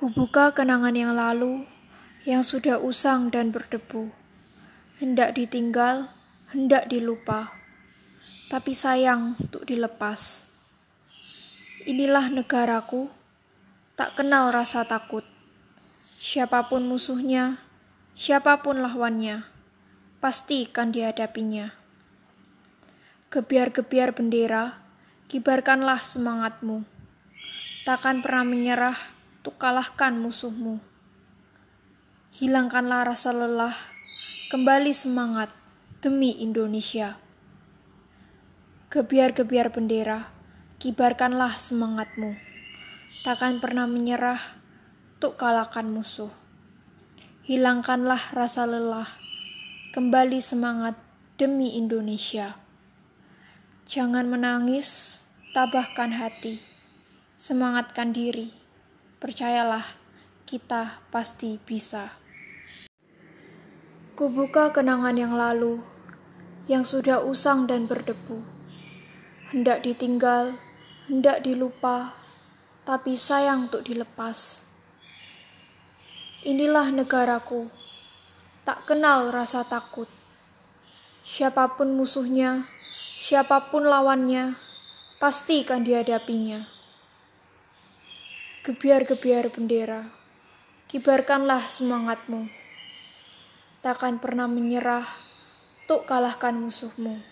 Kubuka kenangan yang lalu yang sudah usang dan berdebu. Hendak ditinggal, hendak dilupa, tapi sayang untuk dilepas. Inilah negaraku, tak kenal rasa takut. Siapa pun musuhnya, siapa pun lawannya, pasti akan dihadapinya. Gebiar-gebiar bendera, kibarkanlah semangatmu. Takkan pernah menyerah untuk kalahkan musuhmu. Hilangkanlah rasa lelah, kembali semangat demi Indonesia. Gebiar-gebiar bendera, kibarkanlah semangatmu. Takkan pernah menyerah untuk kalahkan musuh. Hilangkanlah rasa lelah, kembali semangat demi Indonesia. Jangan menangis, tabahkan hati, semangatkan diri Percayalah, kita pasti bisa. Kubuka kenangan yang lalu, yang sudah usang dan berdebu. Hendak ditinggal, hendak dilupa, tapi sayang untuk dilepas. Inilah negaraku, tak kenal rasa takut. Siapa pun musuhnya, siapa pun lawannya, pasti akan dihadapinya. Gebiar-gebiar bendera, kibarkanlah semangatmu. Takkan pernah menyerah untuk kalahkan musuhmu.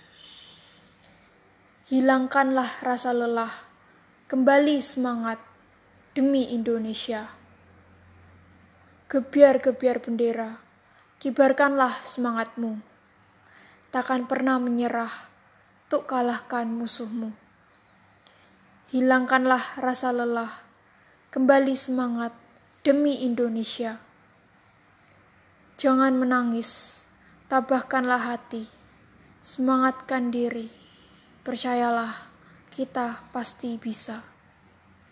Hilangkanlah rasa lelah, kembali semangat demi Indonesia. Gebiar-gebiar bendera, kibarkanlah semangatmu. Takkan pernah menyerah untuk kalahkan musuhmu. Hilangkanlah rasa lelah, Kembali semangat demi Indonesia. Jangan menangis, tabahkanlah hati, semangatkan diri. Percayalah, kita pasti bisa.